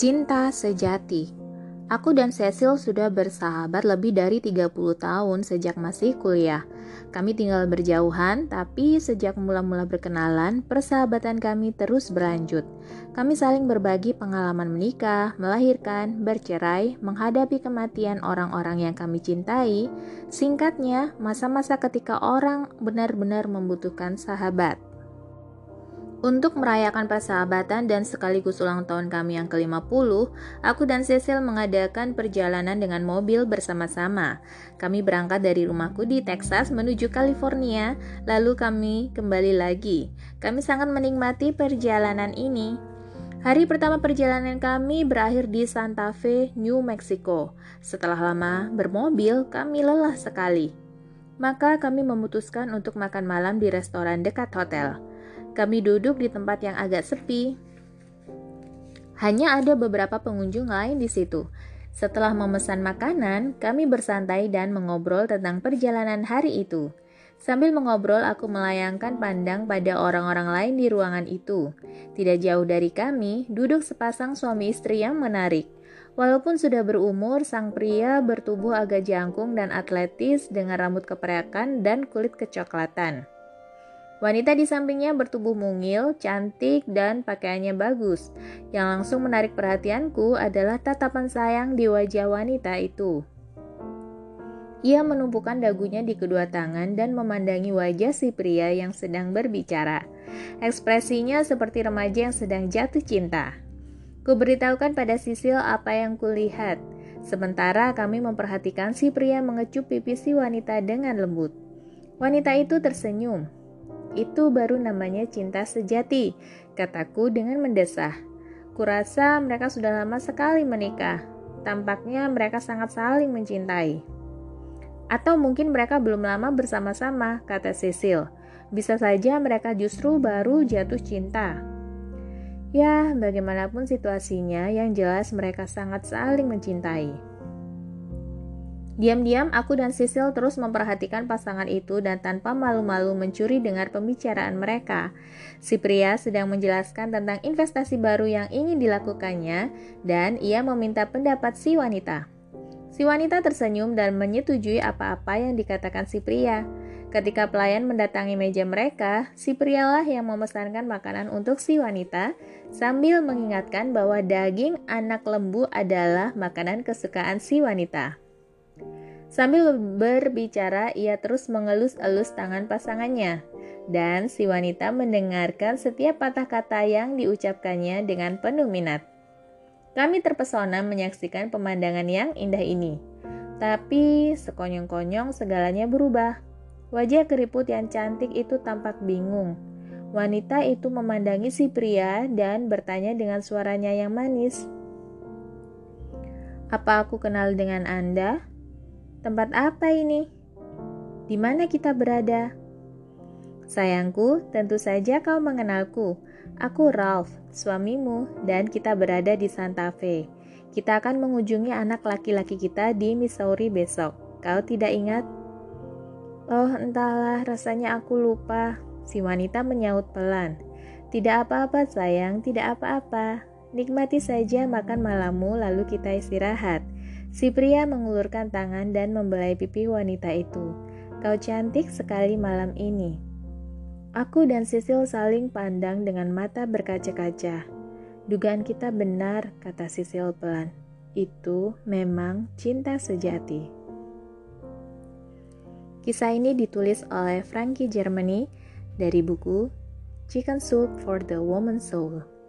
Cinta sejati Aku dan Cecil sudah bersahabat lebih dari 30 tahun sejak masih kuliah. Kami tinggal berjauhan, tapi sejak mula-mula berkenalan, persahabatan kami terus berlanjut. Kami saling berbagi pengalaman menikah, melahirkan, bercerai, menghadapi kematian orang-orang yang kami cintai. Singkatnya, masa-masa ketika orang benar-benar membutuhkan sahabat. Untuk merayakan persahabatan dan sekaligus ulang tahun kami yang ke-50, aku dan Cecil mengadakan perjalanan dengan mobil bersama-sama. Kami berangkat dari rumahku di Texas menuju California, lalu kami kembali lagi. Kami sangat menikmati perjalanan ini. Hari pertama perjalanan kami berakhir di Santa Fe, New Mexico. Setelah lama bermobil, kami lelah sekali. Maka kami memutuskan untuk makan malam di restoran dekat hotel. Kami duduk di tempat yang agak sepi. Hanya ada beberapa pengunjung lain di situ. Setelah memesan makanan, kami bersantai dan mengobrol tentang perjalanan hari itu. Sambil mengobrol, aku melayangkan pandang pada orang-orang lain di ruangan itu. Tidak jauh dari kami, duduk sepasang suami istri yang menarik. Walaupun sudah berumur, sang pria bertubuh agak jangkung dan atletis dengan rambut kepreakan dan kulit kecoklatan. Wanita di sampingnya bertubuh mungil, cantik, dan pakaiannya bagus. Yang langsung menarik perhatianku adalah tatapan sayang di wajah wanita itu. Ia menumpukan dagunya di kedua tangan dan memandangi wajah si pria yang sedang berbicara. Ekspresinya seperti remaja yang sedang jatuh cinta. Kuberitahukan pada Sisil apa yang kulihat. Sementara kami memperhatikan si pria mengecup pipi si wanita dengan lembut. Wanita itu tersenyum, itu baru namanya cinta sejati, kataku dengan mendesah. Kurasa mereka sudah lama sekali menikah. Tampaknya mereka sangat saling mencintai. Atau mungkin mereka belum lama bersama-sama, kata Cecil. Bisa saja mereka justru baru jatuh cinta. Ya, bagaimanapun situasinya, yang jelas mereka sangat saling mencintai. Diam-diam aku dan Sisil terus memperhatikan pasangan itu dan tanpa malu-malu mencuri dengar pembicaraan mereka. Si pria sedang menjelaskan tentang investasi baru yang ingin dilakukannya dan ia meminta pendapat si wanita. Si wanita tersenyum dan menyetujui apa-apa yang dikatakan si pria. Ketika pelayan mendatangi meja mereka, si prialah yang memesankan makanan untuk si wanita sambil mengingatkan bahwa daging anak lembu adalah makanan kesukaan si wanita. Sambil berbicara, ia terus mengelus-elus tangan pasangannya, dan si wanita mendengarkan setiap patah kata yang diucapkannya dengan penuh minat. Kami terpesona menyaksikan pemandangan yang indah ini. Tapi sekonyong-konyong segalanya berubah. Wajah keriput yang cantik itu tampak bingung. Wanita itu memandangi si pria dan bertanya dengan suaranya yang manis. "Apa aku kenal dengan Anda?" Tempat apa ini? Di mana kita berada? Sayangku, tentu saja kau mengenalku. Aku Ralph, suamimu, dan kita berada di Santa Fe. Kita akan mengunjungi anak laki-laki kita di Missouri besok. Kau tidak ingat? Oh, entahlah, rasanya aku lupa. Si wanita menyaut pelan. Tidak apa-apa, sayang, tidak apa-apa. Nikmati saja makan malammu, lalu kita istirahat. Si pria mengulurkan tangan dan membelai pipi wanita itu. Kau cantik sekali malam ini. Aku dan Sisil saling pandang dengan mata berkaca-kaca. Dugaan kita benar, kata Sisil pelan. Itu memang cinta sejati. Kisah ini ditulis oleh Frankie Germany dari buku Chicken Soup for the Woman Soul.